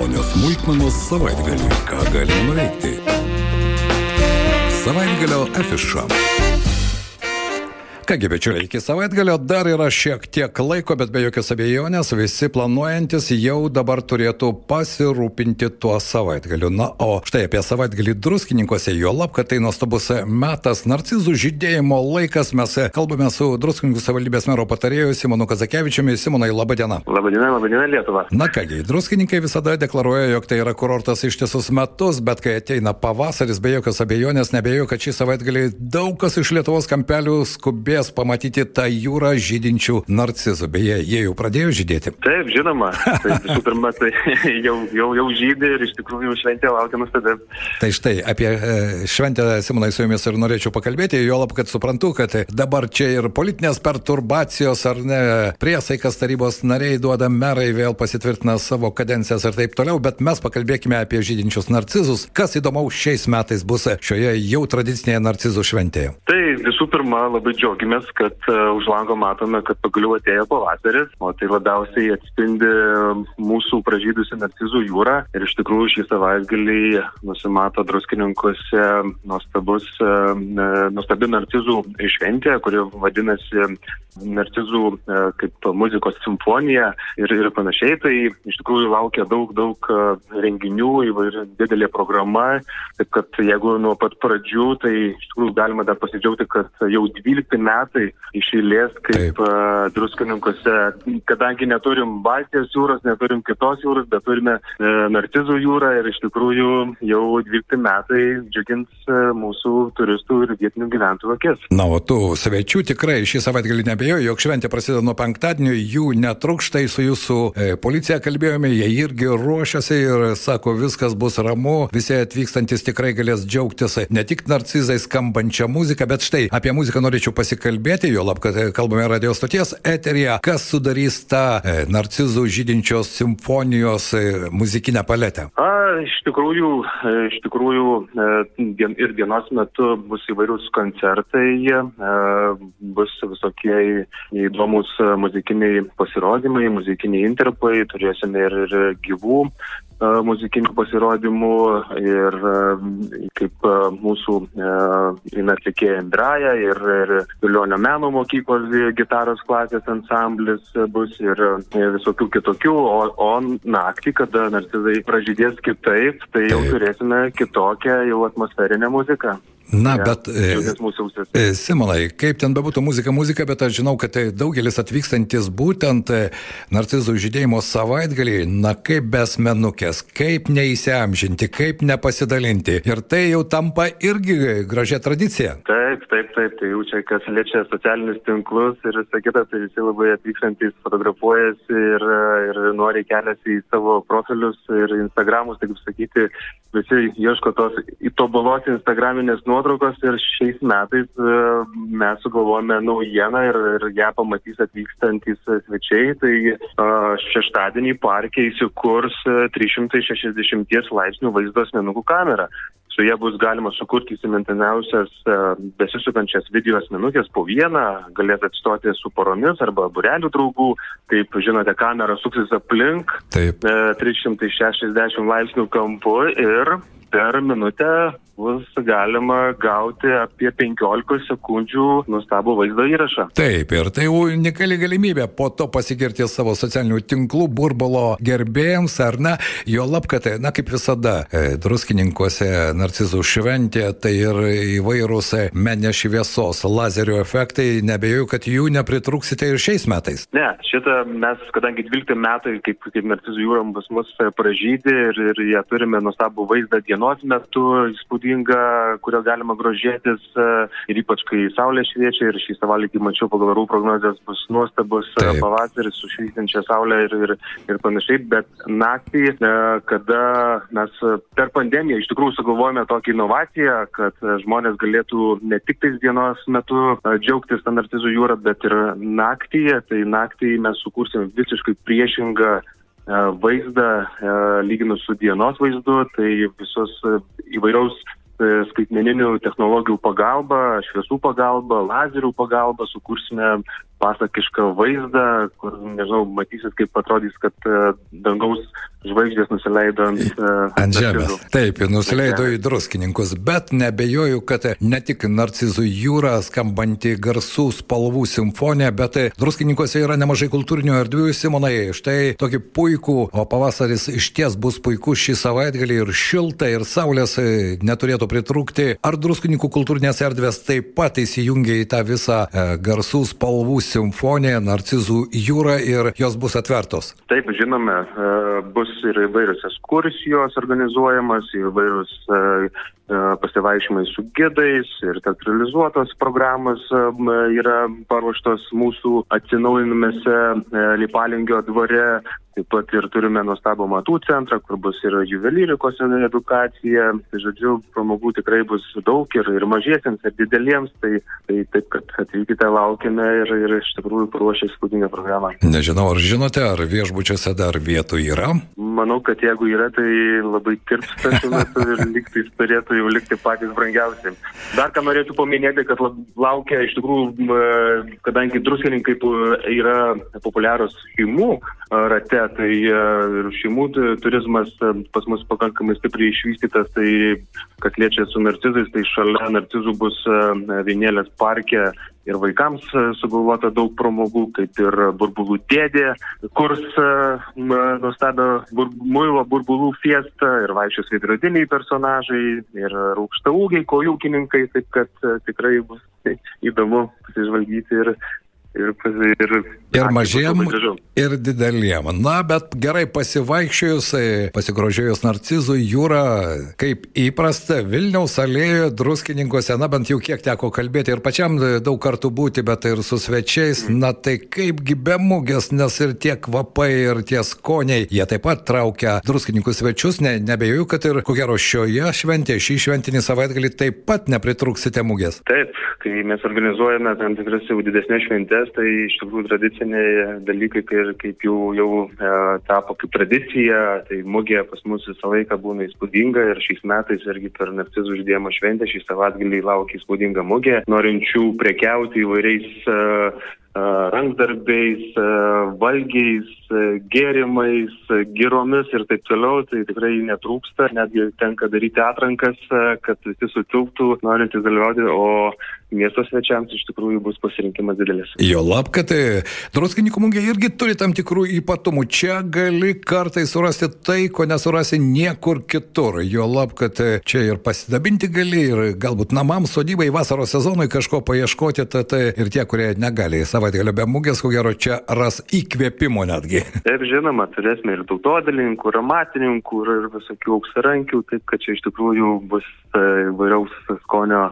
malonios smulkmenos savaitgaliui. Ką galime nuveikti? Savaitgalio afiša. Kągi, bičiuliai, iki savaitgalio dar yra šiek tiek laiko, bet be jokios abejonės visi planuojantis jau dabar turėtų pasirūpinti tuo savaitgaliu. Na, o štai apie savaitgalį druskininkose, jo lab, kad tai nuostabus metas narcizų žydėjimo laikas, mes kalbame su druskininkų savivaldybės mero patarėju Simonu Kazakevičiumi. Simonai, laba diena. Labą dieną, labą dieną Lietuva. Na kągi, druskininkai visada deklaruoja, jog tai yra kurortas ištisus metus, bet kai ateina pavasaris, be jokios abejonės, nebejoju, kad šį savaitgalį daug kas iš Lietuvos kampelių skubės norės pamatyti tą jūrą žydinčių narcizų. Beje, jie jau pradėjo žydėti. Taip, žinoma. Tai visų pirma, tai jau, jau, jau žydė ir iš tikrųjų šventė laukia nustebė. Tai štai apie e, šventę Simonai su jumis ir norėčiau pakalbėti, jo lab, kad suprantu, kad dabar čia ir politinės perturbacijos ar ne, priesaikas tarybos nariai duoda merai vėl pasitvirtina savo kadencijas ir taip toliau, bet mes pakalbėkime apie žydinčius narcizus. Kas įdomaus šiais metais bus šioje jau tradicinėje narcizų šventėje? Tai visų pirma, labai džiaugiamės džiaugiamės, kad uh, už lango matome, kad pagaliau atėjo pavasaris, o tai labiausiai atspindi mūsų pražydusią narcizų jūrą. Ir iš tikrųjų šį savaitgalį nusimato druskininkose nuostabus, uh, nuostabi narcizų šventė, kuri vadinasi narcizų kaip muzikos simfonija ir, ir panašiai. Tai iš tikrųjų laukia daug, daug renginių, įvairi didelė programa. Taip kad jeigu nuo pat pradžių, tai iš tikrųjų galima dar pasidžiaugti, kad jau 12 metai metai iš eilės, kaip uh, druskininkose, kadangi neturim Baltijos jūros, neturim kitos jūros, bet turime uh, Nartizų jūrą ir iš tikrųjų jau 12 metai džiugins uh, mūsų turistų ir vietinių gyventojų akis. Na, o tų svečių tikrai šį savaitgalį nebejoju, jog šventė prasideda nuo penktadienio, jų netrukštai su jūsų e, policija kalbėjome, jie irgi ruošiasi ir sako, viskas bus ramu, visi atvykstantis tikrai galės džiaugtis ne tik narcizai skambančią muziką, bet štai apie muziką norėčiau pasikalbėti kalbėti, jo lab, kad e, kalbame radio stoties eterija, kas sudarys tą e, narcizų žydinčios simfonijos e, muzikinę paletę. A, iš tikrųjų, iš tikrųjų dien, ir dienos metu bus įvairūs koncertai, bus visokie įdomus muzikiniai pasirodymai, muzikiniai interpai, turėsime ir, ir gyvų muzikinių pasirodymų ir kaip mūsų atlikėja Andraja ir, ir Vilionio meno mokyklos gitaros klasės ansamblis bus ir visokių kitokių, o, o naktį, kada narcizai pražydės kitaip, tai jau turėsime kitokią jau atmosferinę muziką. Na, ja, bet, e, Simonai, kaip ten bebūtų muzika, muzika, bet aš žinau, kad daugelis atvykstantis būtent narcizų žydėjimo savaitgalį, na kaip besmenukės, kaip neįsiamžinti, kaip nepasidalinti. Ir tai jau tampa irgi gražia tradicija. Taip, taip, taip, tai jau čia, kas liečia socialinius tinklus ir visą kitą, tai visi labai atvykstantis fotografuojasi ir, ir nori keliasi į savo profilius ir Instagramus, taip sakyti, visi ieško tos įtobulos Instagraminės nuotraukos ir šiais metais e, mes sugalvojame naujieną ir, ir ją pamatys atvykstantis svečiai. Tai e, šeštadienį parke įsikurs 360 e, laipsnių vaizdo asmenukų kamera. Su ja bus galima sukurti įsimintiniausias besisukančias video asmenukės po vieną, galės atstoti su poromis arba burelių draugų. Kaip žinote, kamera suksis aplink Taip. 360 laipsnių kampu ir per minutę bus galima gauti apie 15 sekundžių nustabų vaizdo įrašą. Taip, ir tai unikali galimybė po to pasigirti savo socialinių tinklų burbulo gerbėjams, ar ne, jo lab, kad, na kaip visada, e, druskininkuose narcizų šventė, tai ir įvairūs menės šviesos, lazerio efektai, nebejoju, kad jų nepritruksite ir šiais metais. Ne, šitą mes, kadangi 12 metai, kaip, kaip narcizų jūrom pas mus pražydė ir, ir jie turime nustabų vaizdą dienos metu, įspūdinga, kurio galima grožėtis e, ir ypač kai saulė šviečia ir šį savaitgalį mačiau pagal orų prognozijas bus nuostabus e, Taip. pavasaris su švytinčia saulė ir, ir, ir panašiai, bet naktį, e, kada mes per pandemiją iš tikrųjų sugalvojame tokią inovaciją, kad žmonės galėtų ne tik tais dienos metu džiaugtis tą narcizų jūrą, bet ir naktį, tai naktį mes sukursim visiškai priešingą vaizdą lyginus su dienos vaizdu, tai visos įvairiaus E, skaitmeninių technologijų pagalba, šviesų pagalba, lazerių pagalba sukursime pasakišką vaizdą, kur, nežinau, matysit, kaip atrodys, kad uh, dangaus žvaigždės nusileido ant, uh, ant žemės. Taip, nusileido į druskininkus, bet nebejoju, kad ne tik narcizų jūra skambanti garsų spalvų simfonija, bet druskininkose yra nemažai kultūrinių erdvių, Simonai, štai tokį puikų, o pavasaris iš ties bus puikus šį savaitgalį ir šilta, ir saulės neturėtų pritrūkti. Ar druskininkų kultūrinės erdvės taip pat įsijungia į tą visą e, garsų spalvų simfoniją, narcizų jūrą ir jos bus atvertos? Taip, žinome, e, bus ir įvairios ekskursijos organizuojamas, įvairius e, e, pasivaišymai su gidais ir teatralizuotos programos yra paruoštos mūsų atsinaujinimėse Lipalingio dvare. Taip pat ir turime nuostabų matų centrą, kur bus ir juvelyrikos edukacija. Tai, žodžiu, pramogų tikrai bus daug ir, ir mažiesiems, ir dideliems. Tai, tai taip, kad atvykite, laukime ir, ir iš tikrųjų paruošę įspūdingą programą. Nežinau, ar žinote, ar viešbučiuose dar vietų yra? manau, kad jeigu yra, tai labai tirpsta šiuo metu ir liktais turėtų jau likti patys brangiausi. Dar ką norėčiau paminėti, kad laukia iš tikrųjų, kadangi druskininkai yra populiarus šeimų rate, tai ir šeimų turizmas pas mus pakankamai stipriai išvystytas, tai kas liečia su narcizais, tai šalia narcizų bus vienėlės parke ir vaikams e, sugalvota daug pramogų, kaip ir burbulų dėdė, kurs e, nuostabę bur, muilo burbulų fiestą ir vaikščios veidrodiniai personažai ir rūkšta ūgiai, kojūkininkai, taip kad e, tikrai bus įdomu pasižvalgyti ir ir, ir, ir mažiem, ir dideliem. Na, bet gerai pasivaikščiojus, e, pasigrožėjus narcizų jūrą, kaip įprasta, Vilniaus alėjoje, druskininkose, na bent jau kiek teko kalbėti ir pačiam daug kartų būti, bet ir su svečiais, mm. na tai kaipgi be mugės, nes ir tie kvapai, ir tie skoniai, jie taip pat traukia druskininkų svečius, ne, nebejoju, kad ir ko gero šioje šventėje, šį šventinį savaitgalį taip pat nepritruksite mugės. Taip, kai mes organizuojame tam tikras jau didesnės šventės, šventes, tai iš tikrųjų tradiciniai dalykai, kaip, kaip jau, jau e, tapo kaip tradicija, tai mugė pas mus visą laiką būna įspūdinga ir šiais metais irgi per narcizų žydėjimo šventę šį savaitgalį laukia įspūdinga mugė, norinčių prekiauti įvairiais e rankdarbiais, valgiais, gėrimais, giromis ir taip toliau, tai tikrai netrūksta, netgi tenka daryti atrankas, kad visi sutilptų norintys dalyvauti, o miesto svečiams iš tikrųjų bus pasirinkimas didelis. Jo lab, kad e, druskininkų mugė irgi turi tam tikrų ypatumų. Čia gali kartai surasti tai, ko nesurasi niekur kitur. Jo lab, kad e, čia ir pasidabinti gali, ir galbūt namams, sodybai, vasaros sezonui kažko paieškoti, tad e, ir tie, kurie negali savaitgalio be mugės, ko gero čia ras įkvėpimo netgi. Taip, žinoma, turėsime ir tautodalininkų, ir amatininkų, ir visokių auksarankių, taip kad čia iš tikrųjų bus įvairiaus skonio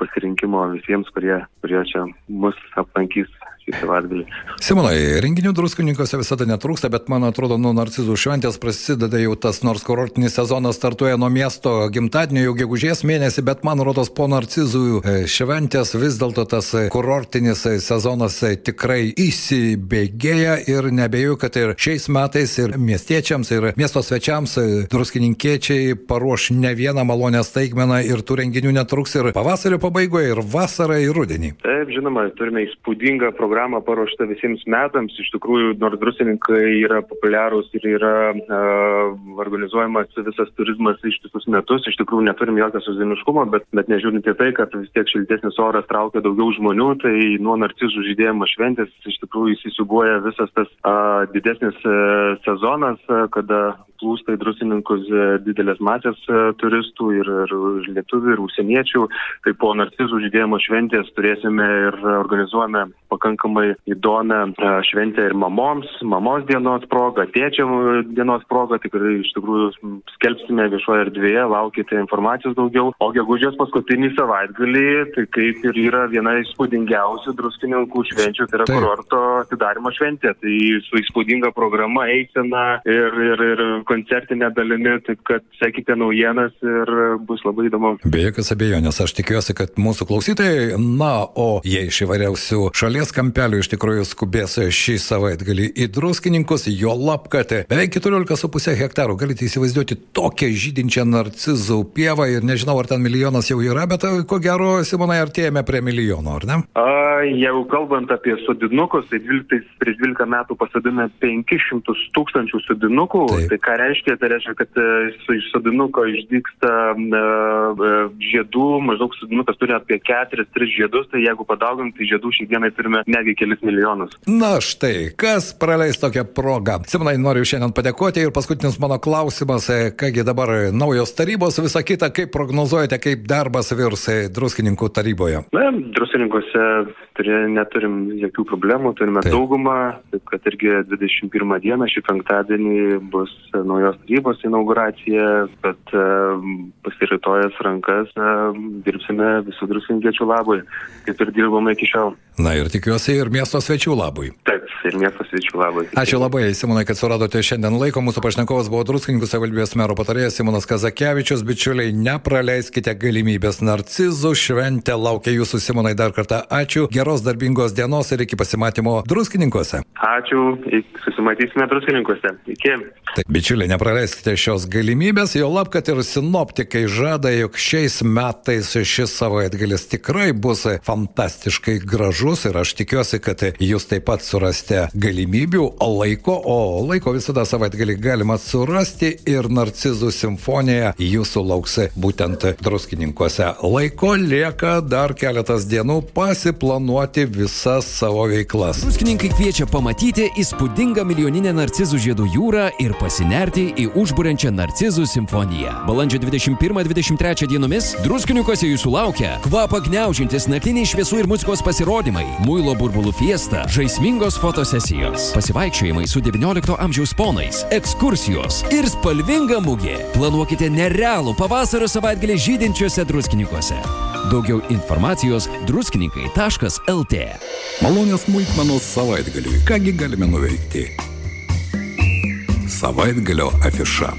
pasirinkimo visiems, kurie, kurie čia mus aplankys šį savaitgalį. Simonai, renginių druskininkose visada netrūksta, bet man atrodo, nuo narcizų šventės prasideda jau tas, nors kurortinis sezonas startuoja nuo miesto gimtadienio jau gegužės mėnesį, bet man rodos po narcizų e, šventės vis dėlto tas kurortinis sezonas tikrai įsibėgėja ir nebejoju, kad ir šiais metais ir miestiečiams, ir miesto svečiams e, druskininkiečiai paruoš ne vieną malonę staigmeną ir tų renginių netruks ir pavasario pabaigoje, ir vasarą, ir rudenį. Taip, žinoma, turime įspūdingą programą programa paruošta visiems metams. Iš tikrųjų, nors drusininkai yra populiarūs ir yra uh, organizuojamas visas turizmas ištisus metus, iš tikrųjų neturim jokio sezoniškumo, bet, bet nežiūrint į tai, kad vis tiek šiltesnis oras traukia daugiau žmonių, tai nuo narcizų žydėjimo šventės iš tikrųjų įsisubuoja visas tas uh, didesnis uh, sezonas, uh, kada plūsta į drusininkus didelės masės turistų ir, ir lietuvių, ir užsieniečių. Tai po narcizų žydėjimo šventės turėsime ir organizuojame pakankamai įdomią e, šventę ir mamoms, mamos dienos proga, tėčiam dienos proga, tikrai iš tikrųjų skelbsime viešoje erdvėje, laukite informacijos daugiau. O gegužės paskutinį savaitgalį, tai kaip ir yra viena įspūdingiausių druskininkų švenčių, tai yra Taip. kurorto atidarimo šventė. Tai su įspūdinga programa, eisena ir, ir, ir koncertinė dalimi, taip kad sekite naujienas ir bus labai įdomu. Be jokios abejonės, aš tikiuosi, kad mūsų klausytojai, na, o jie iš įvairiausių šalies kampelių iš tikrųjų skubės šį savaitgalį į druskininkus, jo lab, kad beveik 14,5 hektarų galite įsivaizduoti tokią žydinčią narcizų pievą ir nežinau, ar ten milijonas jau yra, bet ko gero, Simonai, artėjame prie milijono, ar ne? A, jeigu kalbant apie sodinukus, tai 12, prieš 12 metų pasadėme 500 tūkstančių sodinukų. Taip. Tai ką reiškia? Tai reiškia, kad e, iš sodinuko išdyksta uh, žiedų, maždaug sodinukas turi apie 4-3 žiedus, tai jeigu padauginti tai žiedų šiai dienai turime netgi kelis milijonus. Na štai, kas praleis tokią progą? Simonai, noriu šiandien padėkoti ir paskutinis mano klausimas, kągi dabar naujos tarybos, visa kita, kaip prognozuojate, kaip darbas virs druskininkų taryboje? Na, druskininkuose turė, neturim jokių problemų, turime Taip. daugumą, taip kad irgi 21 dieną šį penktadienį bus naujos tarybos inauguracija, bet pasiritojęs rankas dirbsime visų druskininkiečių labui, kaip ir dirbome iki šiol. Na ir tikiuosi ir miesto svečių labui. Taip, ir miesto svečių labui. Ačiū labai, Simonai, kad suradote šiandien laiko. Mūsų pašnekovas buvo druskininkų savivaldybės mero patarėjas Simonas Kazakevičius. Bičiuliai, nepraleiskite galimybės. Narcizų šventė laukia jūsų, Simonai, dar kartą ačiū. Geros darbingos dienos ir iki pasimatymo druskininkose. Ačiū, susimatysime druskininkose. Iki. Taip, bičiuliai, nepraleiskite šios galimybės, jo lab, kad ir sinoptikai žada, jog šiais metais šis savaitgalis tikrai bus fantastiškai gražus ir aš tikiuosi, kad jūs taip pat surasite galimybių, laiko, o laiko visada savaitgalį galima surasti ir Narcizų simfonija jūsų lauks būtent druskininkuose. Laiko lieka dar keletas dienų pasiplanuoti visas savo veiklas. Druskininkai kviečia pamatyti įspūdingą milijoninę Narcizų žiedų jūrą ir pasinerti į užburiančią Narcizų simfoniją. Balandžio 21-23 dienomis druskininkuose jūsų laukia kvapą gniaužintis naktiniai šviesų ir muzikos pasirodymai muilo burbulų fiesta, žaismingos fotosesijos, pasivaikščiojimai su XIX amžiaus ponais, ekskursijos ir spalvinga mugė. Planuokite nerealų pavasario savaitgalį žydinčiuose druskininkose. Daugiau informacijos druskininkai.lt. Malonės smulkmenos savaitgaliui. Kągi galime nuveikti? Savaitgalio afiša.